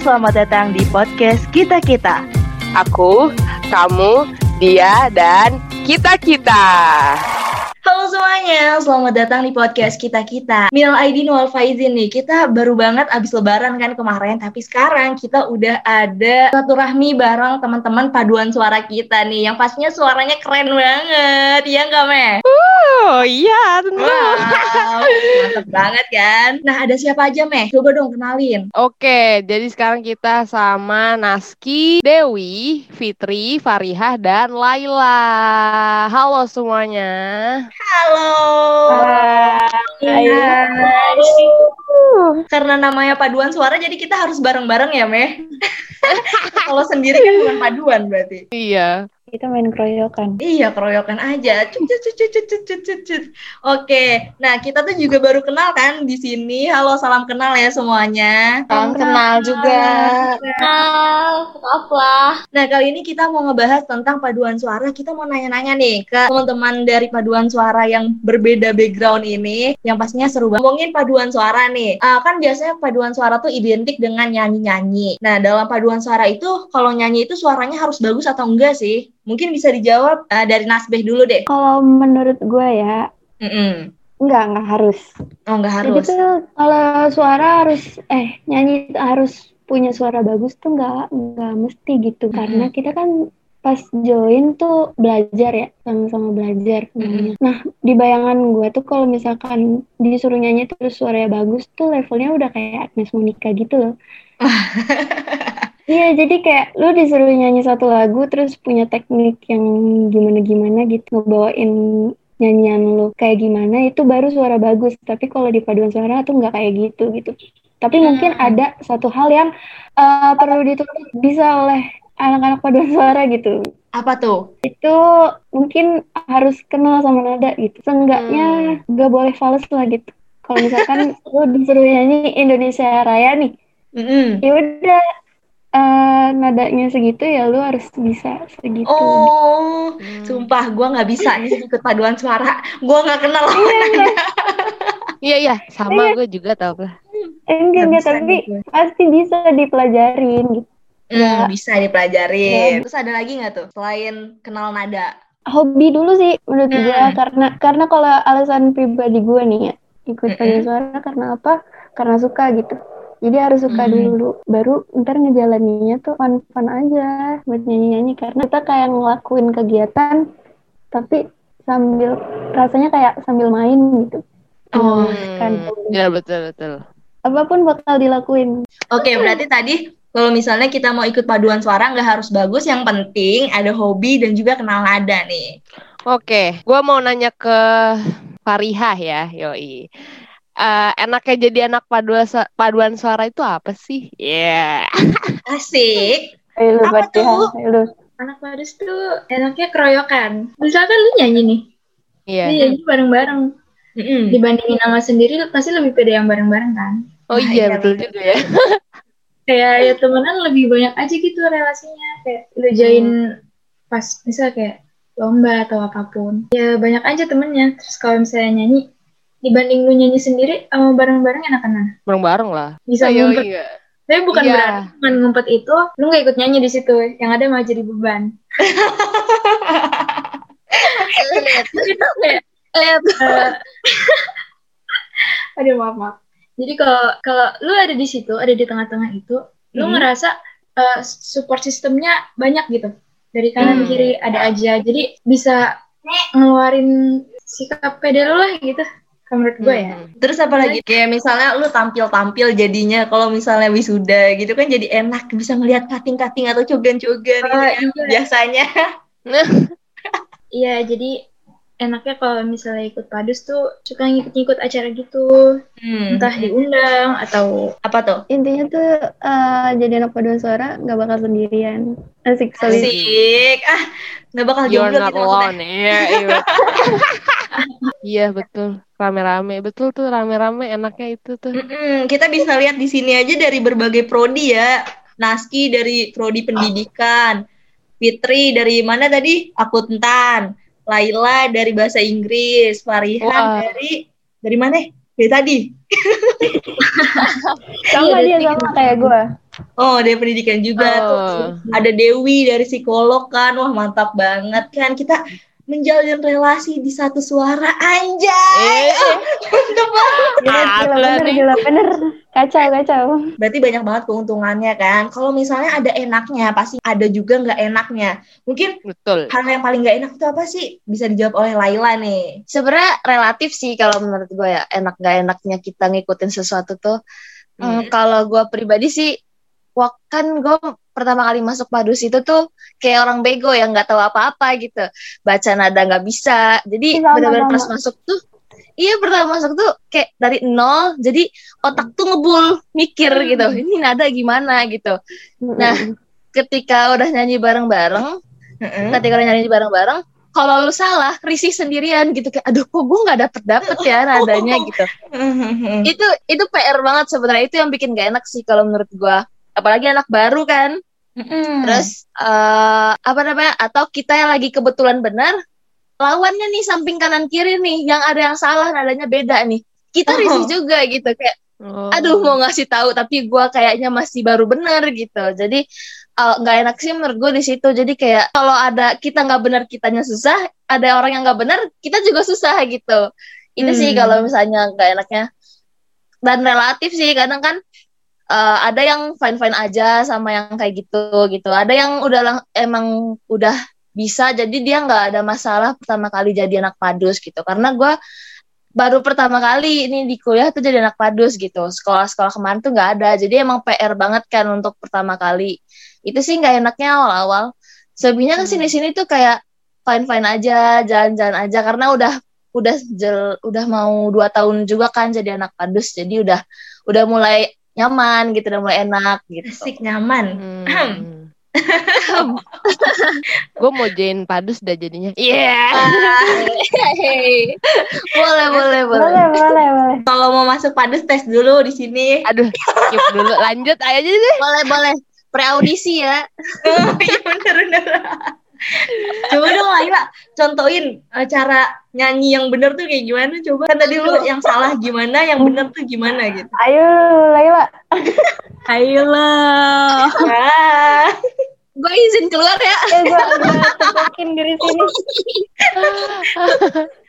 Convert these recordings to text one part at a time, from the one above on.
selamat datang di podcast Kita Kita. Aku, kamu, dia, dan kita-kita. Halo semuanya, selamat datang di podcast kita kita. Minal Aidin wal Faizin nih, kita baru banget abis lebaran kan kemarin, tapi sekarang kita udah ada satu rahmi bareng teman-teman paduan suara kita nih, yang pastinya suaranya keren banget, ya nggak Meh? Oh iya, tentu. Wow, mantep banget kan? Nah ada siapa aja Meh? Coba dong kenalin. Oke, jadi sekarang kita sama Naski, Dewi, Fitri, Farihah, dan Laila. Halo semuanya. Halo. Hai. Karena namanya paduan suara, jadi kita harus bareng-bareng ya Meh. Kalau sendiri kan bukan paduan berarti. Iya. Kita main keroyokan. Iya, keroyokan aja. Cut, cut, cut, cut, cut, cut, cut, cut. Oke, nah kita tuh juga baru kenal kan di sini. Halo, salam kenal ya semuanya. Salam kenal juga. Kenal, maaf lah. Nah kali ini kita mau ngebahas tentang paduan suara. Kita mau nanya-nanya nih ke teman-teman dari paduan suara yang berbeda background ini, yang pastinya seru banget. Ngomongin paduan suara nih, Ah, kan biasanya paduan suara tuh identik dengan nyanyi-nyanyi. Nah dalam paduan suara itu, kalau nyanyi itu suaranya harus bagus atau enggak sih? Mungkin bisa dijawab eh, dari Nasbeh dulu deh. Kalau menurut gue ya, Mm-mm. enggak, enggak harus. Oh nggak Jadi harus. tuh kalau suara harus, eh nyanyi harus punya suara bagus tuh enggak, enggak mesti gitu. Karena kita kan pas join tuh belajar ya, sama-sama belajar semuanya. Nah, di bayangan gue tuh kalau misalkan disuruh nyanyi terus suaranya bagus tuh levelnya udah kayak Agnes Monica gitu loh. Iya, jadi kayak lu disuruh nyanyi satu lagu terus punya teknik yang gimana-gimana gitu, ngebawain nyanyian lu kayak gimana itu baru suara bagus. Tapi kalau di paduan suara tuh nggak kayak gitu gitu. Tapi mungkin ada satu hal yang eh, perlu dituntut bisa oleh anak-anak paduan suara gitu. Apa tuh? Itu mungkin harus kenal sama nada gitu. Seenggaknya nggak boleh fals lah gitu. Kalau misalkan lu disuruh nyanyi Indonesia Raya nih, Mm-mm. ya udah eh, nadanya segitu ya lu harus bisa segitu. Oh, Hmm. sumpah gue nggak bisa nih ikut paduan suara. Gue nggak kenal lawannya. Iya, iya. Sama gue juga tau lah. Eh, enggak, Nggak enggak, tapi gue. pasti bisa dipelajarin gitu. Hmm, bisa dipelajarin. Terus ada lagi nggak tuh selain kenal nada? Hobi dulu sih menurut Hmm. gua karena karena kalau alasan pribadi gua nih ya ikut Mm-mm. paduan suara karena apa? Karena suka gitu. Jadi harus suka Hmm. dulu, baru ntar ngejalaninnya tuh fun-fun aja buat nyanyi-nyanyi karena kita kayak ngelakuin kegiatan tapi sambil rasanya kayak sambil main gitu. Oh, kan Iya, betul, betul. apa pun bakal dilakuin. Oke, berarti tadi kalau misalnya kita mau ikut paduan suara nggak harus bagus, yang penting ada hobi dan juga kenal nada nih. Oke, gue mau nanya ke Farihah ya, yoi. Eh, enaknya jadi anak paduan paduan suara itu apa sih? Iya. Asik. Ayo lu Apa tuh? ayo lu. anak padus tuh enaknya keroyokan. Misalkan lu nyanyi nih, Iya. lu nyanyi bareng-bareng. Mm-mm. Dibandingin sama sendiri, pasti lebih pede yang bareng-bareng kan. Oh Wah, iya, iya, betul juga ya. Kayak ya temenan lebih banyak aja gitu relasinya. Kayak lu join pas misal kayak lomba atau apa pun. Ya banyak aja temennya. Terus kalau misalnya nyanyi, dibanding lu nyanyi sendiri sama bareng-bareng enakan Bareng-bareng lah. Bisa Ayo, ngumpet. iya. Tapi bukan Iya. berarti ngumpet itu, lu gak ikut nyanyi di situ. Yang ada malah jadi beban. itu kayak eh, aduh maaf maaf jadi kalau kalau lu ada di situ ada di tengah-tengah itu lu Hmm. ngerasa eh, support sistemnya banyak gitu dari kanan Hmm. kiri ada aja jadi bisa ngeluarin sikap pede lu lah gitu kalau menurut gue ya Hmm. Terus apa lagi? Kayak misalnya lu tampil-tampil jadinya kalau misalnya wisuda gitu kan jadi enak bisa ngelihat kating-kating atau cogan-cogan gitu Ah, kan iya. biasanya. iya jadi enaknya kalau misalnya ikut padus tuh suka ngikut-ngikut acara gitu Hmm. entah diundang atau Apa tuh? Intinya tuh eh, jadi anak paduan suara nggak bakal sendirian. Asik solid. Asik. Ah, nggak bakal jomblo gitu maksudnya. alone. Iya, iya. Betul. Rame-rame. Betul tuh rame-rame enaknya itu tuh. Mm-mm, kita bisa lihat di sini aja dari berbagai prodi ya. Naski dari prodi pendidikan, Fitri dari mana tadi? Akuntan, Laila dari bahasa Inggris, Farihan Wah. dari dari mana? Dari tadi. Sama Iya, dia sama kayak gue. Oh, dari pendidikan juga Oh. tuh. Ada Dewi dari psikolog kan. Wah, mantap banget kan. Kita menjalin relasi di satu suara anjay. Eh. Gila, Ah, gila bener bener, nih. gila bener. Kacau, kacau. Berarti banyak banget keuntungannya kan. Kalau misalnya ada enaknya, pasti ada juga nggak enaknya. Mungkin betul. hal yang paling nggak enak itu apa sih? Bisa dijawab oleh Laila nih. sebenarnya relatif sih kalau menurut gue ya enak gak enaknya kita ngikutin sesuatu tuh Hmm. Hmm, kalau gue pribadi sih wak kan gue pertama kali masuk padus itu tuh kayak orang bego yang nggak tahu apa-apa gitu. Baca nada nggak bisa. Jadi Sama, benar-benar pas masuk tuh iya pertama masuk tuh kayak dari nol jadi otak tuh ngebul mikir gitu ini nada gimana? gitu. Nah, ketika udah nyanyi bareng-bareng Heeh. ketika udah nyanyi bareng-bareng kalau lu salah risih sendirian gitu kayak aduh kok gue nggak dapet dapet ya nadanya? gitu. Hmm. itu itu PR banget sebenarnya itu yang bikin gak enak sih kalau menurut gue apalagi anak baru kan Hmm. terus eh, apa namanya atau kita yang lagi kebetulan benar lawannya nih samping kanan kiri nih yang ada yang salah nadanya beda nih kita Oh. risih juga gitu kayak Oh. aduh mau ngasih tahu tapi gua kayaknya masih baru bener gitu jadi eh, nggak enak sih menurut gue di situ jadi kayak kalau ada kita nggak benar kitanya susah ada orang yang nggak benar kita juga susah gitu itu sih Hmm. kalau misalnya nggak enaknya dan relatif sih kadang kan eh, ada yang fine fine aja sama yang kayak gitu gitu. Ada yang udah lang- emang udah bisa jadi dia nggak ada masalah pertama kali jadi anak padus gitu. Karena gua baru pertama kali ini di kuliah tuh jadi anak padus gitu. Sekolah-sekolah kemarin tuh nggak ada. Jadi emang PR banget kan untuk pertama kali. Itu sih nggak enaknya awal-awal. Selebihnya kan sini-sini tuh kayak fine fine aja jalan-jalan aja. Karena udah udah jel, udah mau dua tahun juga kan jadi anak padus. Jadi udah udah mulai nyaman gitu udah mulai enak gitu Asik nyaman. Hmm. gue mau join padus dah jadinya. Iya. Hehehe. boleh boleh boleh Boleh, boleh, boleh. Kalau mau masuk padus tes dulu di sini. Aduh, skip dulu. Lanjut aja deh. boleh boleh pre audisi ya Iya bener bener. Coba dong Laila, contohin eh, cara nyanyi yang bener tuh kayak gimana coba. Kan tadi lu yang salah gimana, yang bener tuh gimana gitu. Ayo, Laila. Ayolah. Ah. gue izin keluar ya Eh, gua tepukin dari sini.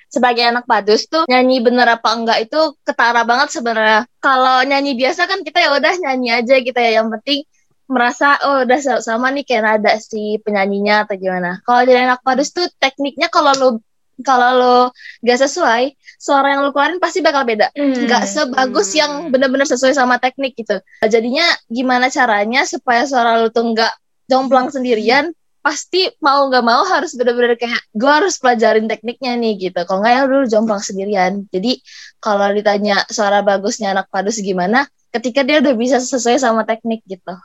sebagai anak padus tuh nyanyi bener apa enggak itu ketara banget sebenarnya kalau nyanyi biasa kan kita ya udah nyanyi aja gitu ya yang penting merasa oh udah sa- sama nih kayak nada si penyanyinya atau gimana. Kalau jadi anak padus tuh tekniknya kalau lu kalau lo gak sesuai suara yang lu keluarin pasti bakal beda. Nggak sebagus yang bener-bener sesuai sama teknik gitu. Jadinya gimana caranya supaya suara lu tuh nggak jomplang sendirian pasti mau nggak mau harus bener-bener kayak gue harus pelajarin tekniknya nih gitu. Kalau nggak ya dulu jomplang sendirian. Jadi kalau ditanya suara bagusnya anak padus gimana ketika dia udah bisa sesuai sama teknik gitu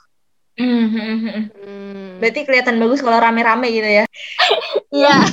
Hmm, hmm. Berarti kelihatan bagus kalau rame-rame gitu ya. iya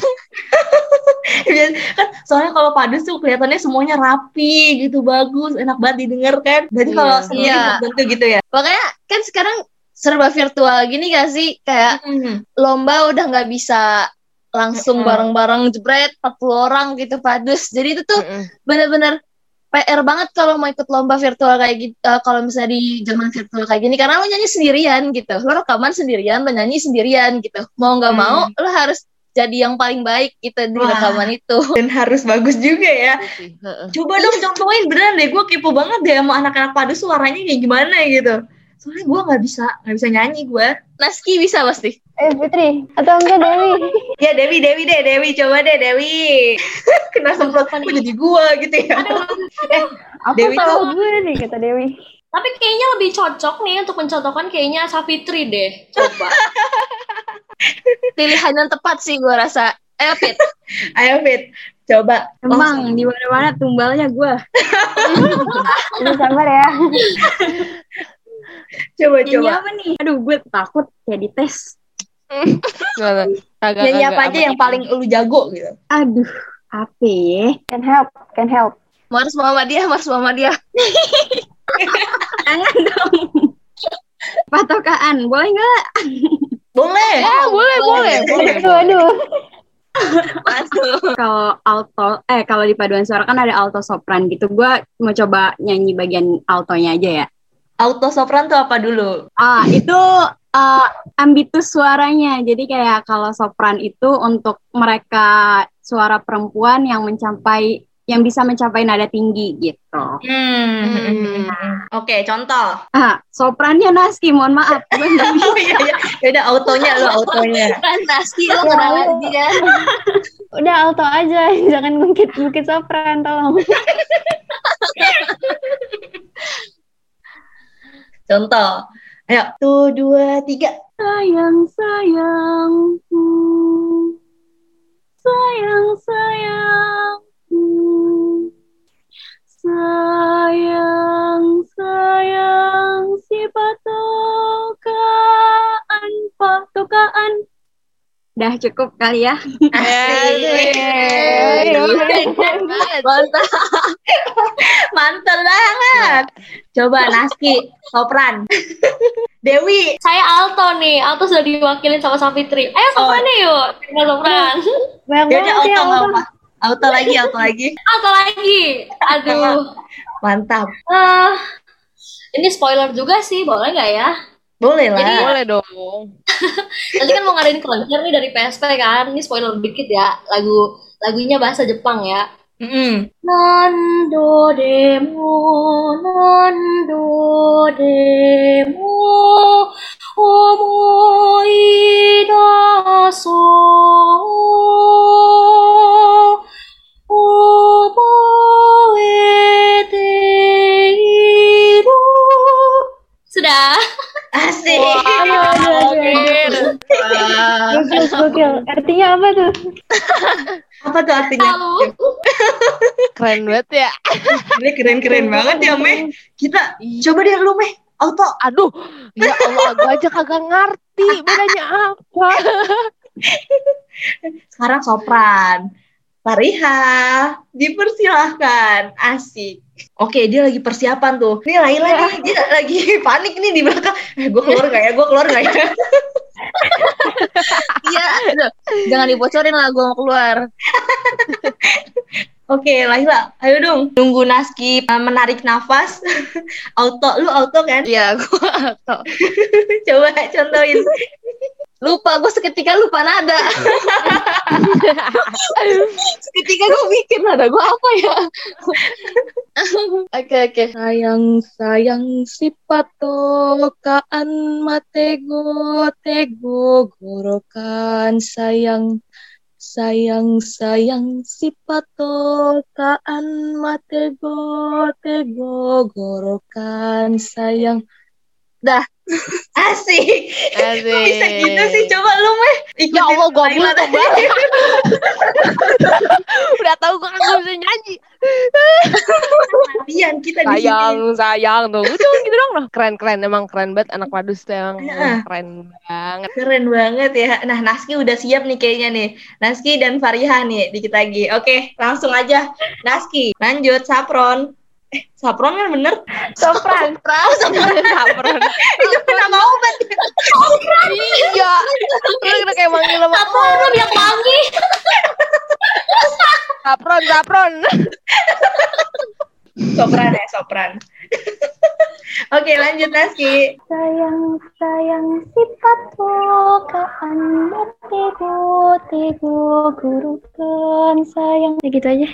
kan soalnya kalau padus tuh kelihatannya semuanya rapi gitu, bagus, enak banget didengar kan. Berarti kalau Iya. sendiri belum tentu gitu ya. makanya kan sekarang serba virtual gini gak sih kayak Hmm. lomba udah nggak bisa langsung Mm-mm. bareng-bareng jebret 40 orang gitu padus jadi itu tuh Mm-mm. bener-bener PR banget kalau mau ikut lomba virtual kayak gitu eh, kalau misalnya di zaman virtual kayak gini karena lo nyanyi sendirian gitu lo rekaman sendirian lo nyanyi sendirian gitu mau nggak Hmm. mau lo harus jadi yang paling baik gitu di Wah. rekaman itu Dan harus bagus juga ya. Coba dong contohin beneran deh, gue kepo banget deh sama anak-anak padus suaranya kayak gimana gitu. Soalnya gue nggak bisa, nggak bisa nyanyi gue. Naski bisa pasti Eh, Putri. Atau enggak, Dewi? Ya Dewi, Dewi deh, Dewi coba deh Dewi. Kena semprot kan jadi gue gitu ya. Aku Dewi tahu tuh- gue nih, kata Dewi. Tapi kayaknya lebih cocok nih untuk mencontohkan kayaknya Safitri deh. Coba. pilihan yang tepat sih gue rasa eh Fit Ayo Fit, coba. Emang di mana-mana tumbalnya gue. Ini sabar ya. Coba Nyanyi coba. apa nih? Aduh, gue takut kayak dites. Kagak, Nyanyi apa aja yang paling lu jago gitu. Aduh, apa ya? Can help, can help. Mars Muhammadiyah Mars Muhammadiyah Jangan dong. Patokaan, boleh nggak? Boleh. Ya, boleh, boleh, boleh. Aduh, aduh. Kalau alto, eh kalau di paduan suara kan ada alto sopran gitu. Gue mau coba nyanyi bagian altonya aja ya. Auto sopran tuh apa dulu? Ah, itu uh, ambitus suaranya. Jadi kayak kalau sopran itu untuk mereka suara perempuan yang mencapai yang bisa mencapai nada tinggi gitu. Hmm. Oke, contoh. Ah, soprannya Naski, mohon maaf. Gue. Oh iya iya. Beda autonya lo autonya. Kan Naski lo kenal lagi kan. Udah alto aja, jangan ngungkit-ngungkit sopran, tolong. Contoh. Ayo, tuh dua tiga. Sayang, sayangku. Sayang, sayangku. Sayang, sayang, si patokaan, patokaan. Udah cukup kali ya. Mantap. Mantap banget. Coba Naski, sopran. Dewi, Saya alto nih. Alto sudah diwakilin sama Safitri. Ayo sopran nih yuk. Kita sopran. Banyak dia banget auto ya, auto. apa? Auto lagi, auto lagi. Alto lagi. Aduh. Mantap. Ah, ini spoiler juga sih. Boleh nggak ya? Boleh lah. Jadi- Boleh dong. Nanti kan mau ngadain konser nih dari PSP kan. Ini spoiler dikit ya. Lagu lagunya bahasa Jepang ya. Mm-mm. Nando demo, nando demo, omoi daso, oboete iru. Sudah. Asik. Gokil, gokil. Artinya apa tuh? Apa tuh artinya? Keren banget ya. Ini keren-keren banget ya, Meh. Kita coba deh lu, Meh. Auto. Aduh, ya Allah, gue aja kagak ngerti bedanya apa. Sekarang sopran. Fariha, dipersilahkan. Asik. Oke, dia lagi persiapan tuh. Ini Laila nih, dia lagi panik nih di belakang. Eh, gue keluar gak ya? Gue keluar gak ya? Iya, jangan dibocorin lah gue mau keluar. Oke, Laila, ayo dong. Nunggu Naski uh, menarik nafas. auto, lu auto kan? Iya, gue Coba contohin. lupa gue seketika lupa nada. Seketika gue bikin nada gue apa ya? Oke oke. Sayang sayang si patokaan matego tego gorokan sayang sayang sayang si patokaan matego tego gorokan sayang. Asik. Kok bisa gitu sih? Coba lu, Meh. Ikutin Ya Allah, gue Laila belum tadi. Udah tahu gue kagak bisa nyanyi. Latihan kita di sini. Sayang, sayang tuh. Udah gitu dong. Noh. Keren, keren. Emang keren banget anak padus tuh emang Nah. keren banget. Keren banget ya. Nah, Naski udah siap nih kayaknya nih. Naski dan Fariha nih dikit lagi. Oke, langsung aja. Naski, lanjut Sapron. Eh, Sapron kan bener? Sopran. Oh, Sapron. Sapron. Itu nama obat. Iya. Lu kayak manggil sama Sapron yang wangi. Sapron, sapron. Sopran ya, Sopran. Oke, lanjut Naski. Sayang, sayang, si patokaan matego, tego, gurukan, sayang. Ya gitu aja.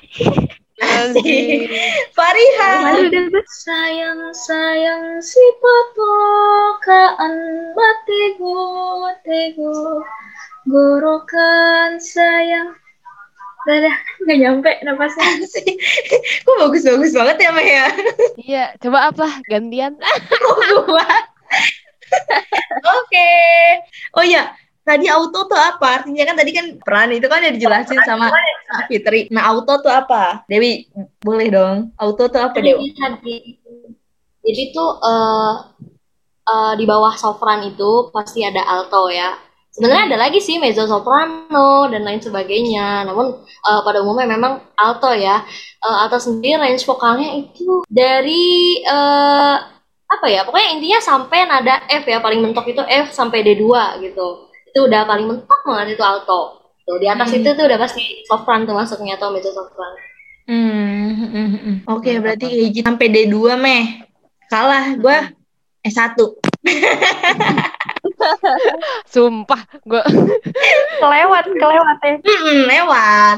Fariha. Sayang sayang si patokaan batego tego gorokan sayang. Dadah, nggak nyampe napasnya. Kok bagus-bagus banget ya, Meh ya? Iya, coba apa? Gantian. Oke. Oh iya, tadi auto tuh apa? Artinya kan tadi kan peran itu kan udah dijelasin sama Kak Fitri. Nah, auto tuh apa? Dewi, boleh dong. Auto tuh apa, Dewi? Jadi, jadi tuh eh eh, di bawah sopran itu pasti ada alto ya. Sebenarnya ada lagi sih mezzo soprano dan lain sebagainya. Namun eh, pada umumnya memang alto ya. Eh, alto sendiri range vokalnya itu dari eh, apa ya? Pokoknya intinya sampai nada F ya paling mentok itu F sampai D2 gitu. Itu udah paling mentok banget itu alto. Tuh di atas Hmm. itu tuh udah pasti sopran tuh masuknya atau mezzo sopran. Hmm, hmm, hmm. Oke, berarti kayak gitu sampai D2 meh. Kalah gua. S1. Sumpah, gue Kelewat, kelewat ya. Hmm, lewat.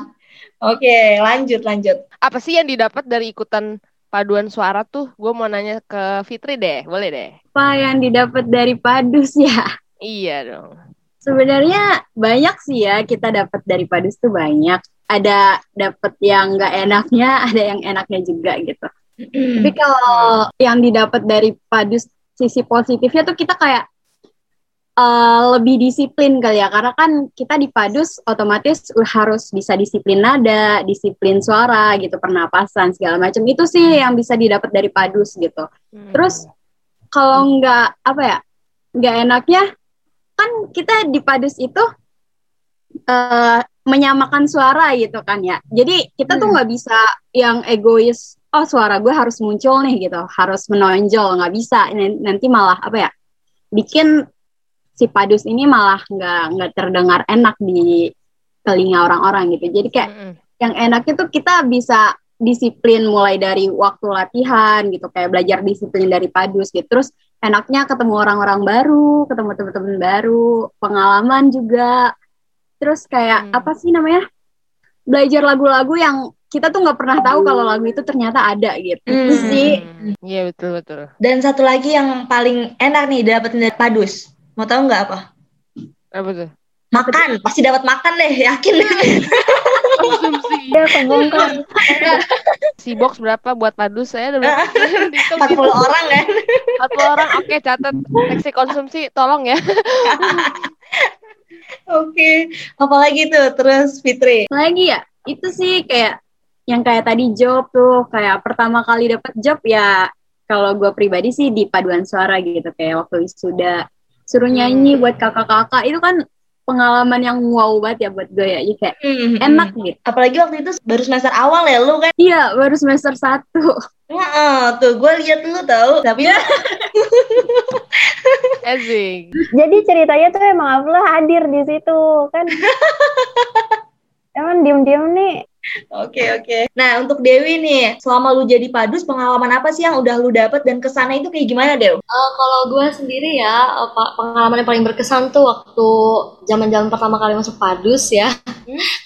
Oke, lanjut lanjut. apa sih yang didapat dari ikutan paduan suara tuh? Gue mau nanya ke Fitri deh, boleh deh. Apa yang didapat dari padus ya? Iya dong. Sebenarnya banyak sih ya kita dapat dari padus tuh banyak. Ada dapat yang nggak enaknya, ada yang enaknya juga gitu. Tapi kalau yang didapat dari padus sisi positifnya tuh kita kayak eh, lebih disiplin kali ya karena kan kita di padus otomatis harus bisa disiplin nada, disiplin suara gitu, pernapasan segala macam. Itu sih yang bisa didapat dari padus gitu. Hmm. Terus kalau nggak apa ya, nggak enaknya kan kita di padus itu eh menyamakan suara gitu kan ya. Jadi kita tuh nggak bisa yang egois. Oh suara gue harus muncul nih gitu, harus menonjol nggak bisa. Nanti malah apa ya, bikin si padus ini malah nggak nggak terdengar enak di telinga orang-orang gitu. Jadi kayak Mm-mm. yang enaknya tuh kita bisa disiplin mulai dari waktu latihan gitu kayak belajar disiplin dari padus gitu terus enaknya ketemu orang-orang baru ketemu teman-teman baru pengalaman juga terus kayak Hmm. apa sih namanya belajar lagu-lagu yang kita tuh nggak pernah tahu kalau lagu itu ternyata ada gitu Itu Hmm. sih Iya betul betul. Dan satu lagi yang paling enak nih dapetin dari padus. Mau tahu nggak apa? Apa tuh? Makan, pasti dapat makan deh, yakin. Konsumsi. Ya, kebongkar. Si box berapa buat padus saya ada berapa? Dihitung 40 gitu. orang kan. 40 orang. Oke, catat seksi konsumsi tolong ya. Oke, apalagi tuh terus Fitri. lagi ya itu sih kayak yang kayak tadi job tuh kayak pertama kali dapat job ya kalau gue pribadi sih di paduan suara gitu kayak waktu wisuda suruh nyanyi buat kakak-kakak itu kan pengalaman yang wow banget ya buat gue ya Jadi kayak enak gitu Apalagi waktu itu baru semester awal ya lu kan. iya baru semester satu Heeh, tuh gue lihat lu tahu, tapi Ezing. Jadi ceritanya tuh emang Abdullah hadir di situ kan. Emang diem-diem nih Oke oke. Nah untuk Dewi nih, selama lu jadi padus, pengalaman apa sih yang udah lu dapet dan ke sana itu kayak gimana Dew? Eh, kalau gue sendiri ya, eh, pengalaman yang paling berkesan tuh waktu zaman-zaman pertama kali masuk padus ya.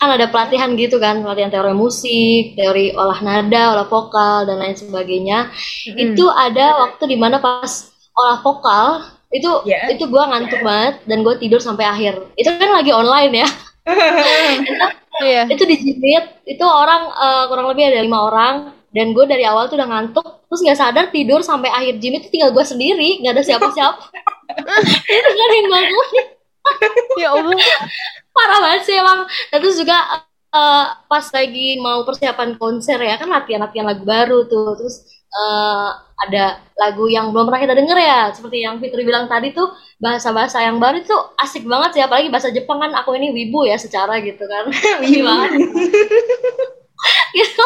kan ada pelatihan gitu kan, pelatihan teori musik, teori olah nada, olah vokal, dan lain sebagainya. Itu ada waktu di mana pas olah vokal, itu Ya. itu gue ngantuk banget dan gue tidur sampai akhir. Itu kan lagi online ya. Iya. itu di Jimit itu orang eh, kurang lebih ada lima orang dan gue dari awal tuh udah ngantuk terus nggak sadar tidur sampai akhir Jimit itu tinggal gue sendiri nggak ada siapa-siapa itu gak ada yang bangunin Ya Allah. parah banget sih emang dan terus juga eh, pas lagi mau persiapan konser ya kan latihan-latihan lagu baru tuh terus eh, ada lagu yang belum pernah kita denger ya. Seperti yang Fitri bilang tadi tuh bahasa-bahasa yang baru tuh asik banget sih. Apalagi bahasa Jepang kan aku ini wibu ya secara gitu kan. Wibu banget. Gitu.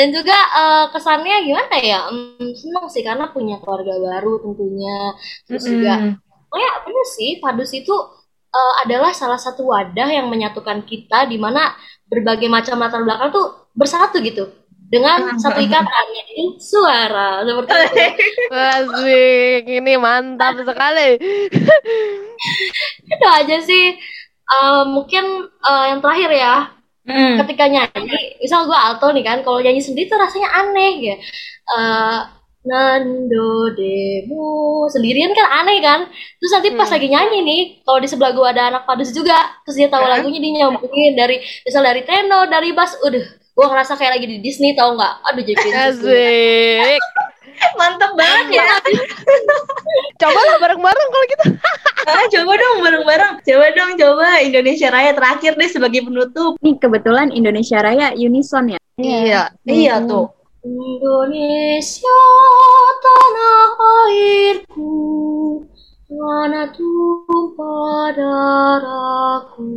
Dan juga eh, kesannya gimana ya? Hmm, seneng sih karena punya keluarga baru tentunya. Terus juga oh ya bener sih padus itu eh, adalah salah satu wadah yang menyatukan kita di mana berbagai macam latar belakang tuh bersatu gitu dengan satu ikatan yaitu suara seperti itu Asik. Ini mantap sekali. itu aja sih Eh, mungkin eh, yang terakhir ya Hmm. ketika nyanyi misal gue alto nih kan kalau nyanyi sendiri tuh rasanya aneh ya Eh, Nando demo sendirian kan aneh kan terus nanti pas Hmm. lagi nyanyi nih kalau di sebelah gue ada anak padus juga terus dia tahu Hah? lagunya dia nyambungin dari misal dari tenor dari bass udah gue ngerasa kayak lagi di Disney tau nggak aduh jadi princess. Asik. Mantep banget ya. Coba lah bareng-bareng kalau gitu. Ah, coba dong bareng-bareng. Coba dong, coba Indonesia Raya terakhir deh sebagai penutup. nih kebetulan Indonesia Raya unison ya Iya. Iya tuh. Indonesia tanah airku mana tumpah darahku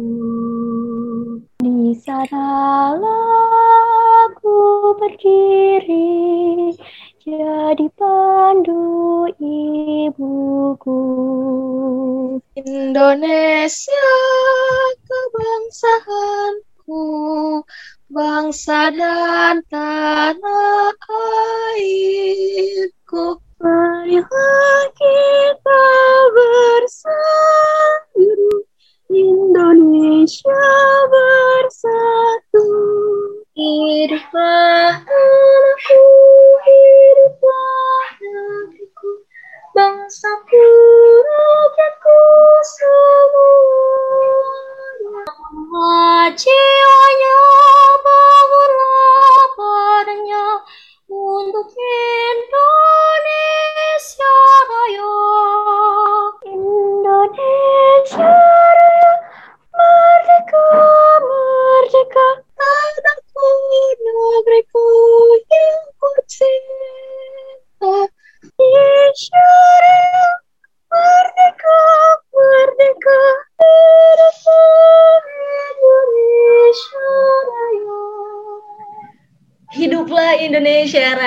Di sanalah aku berdiri jadi pandu ibuku. Indonesia kebangsaanku, bangsa dan tanah airku. Marilah Indonesia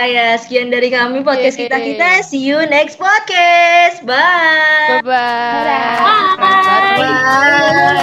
Ya, Sekian dari kami podcast Yeay. kita kita. See you next podcast. Bye. Bye-bye. Bye. Bye. Bye. Bye. Bye.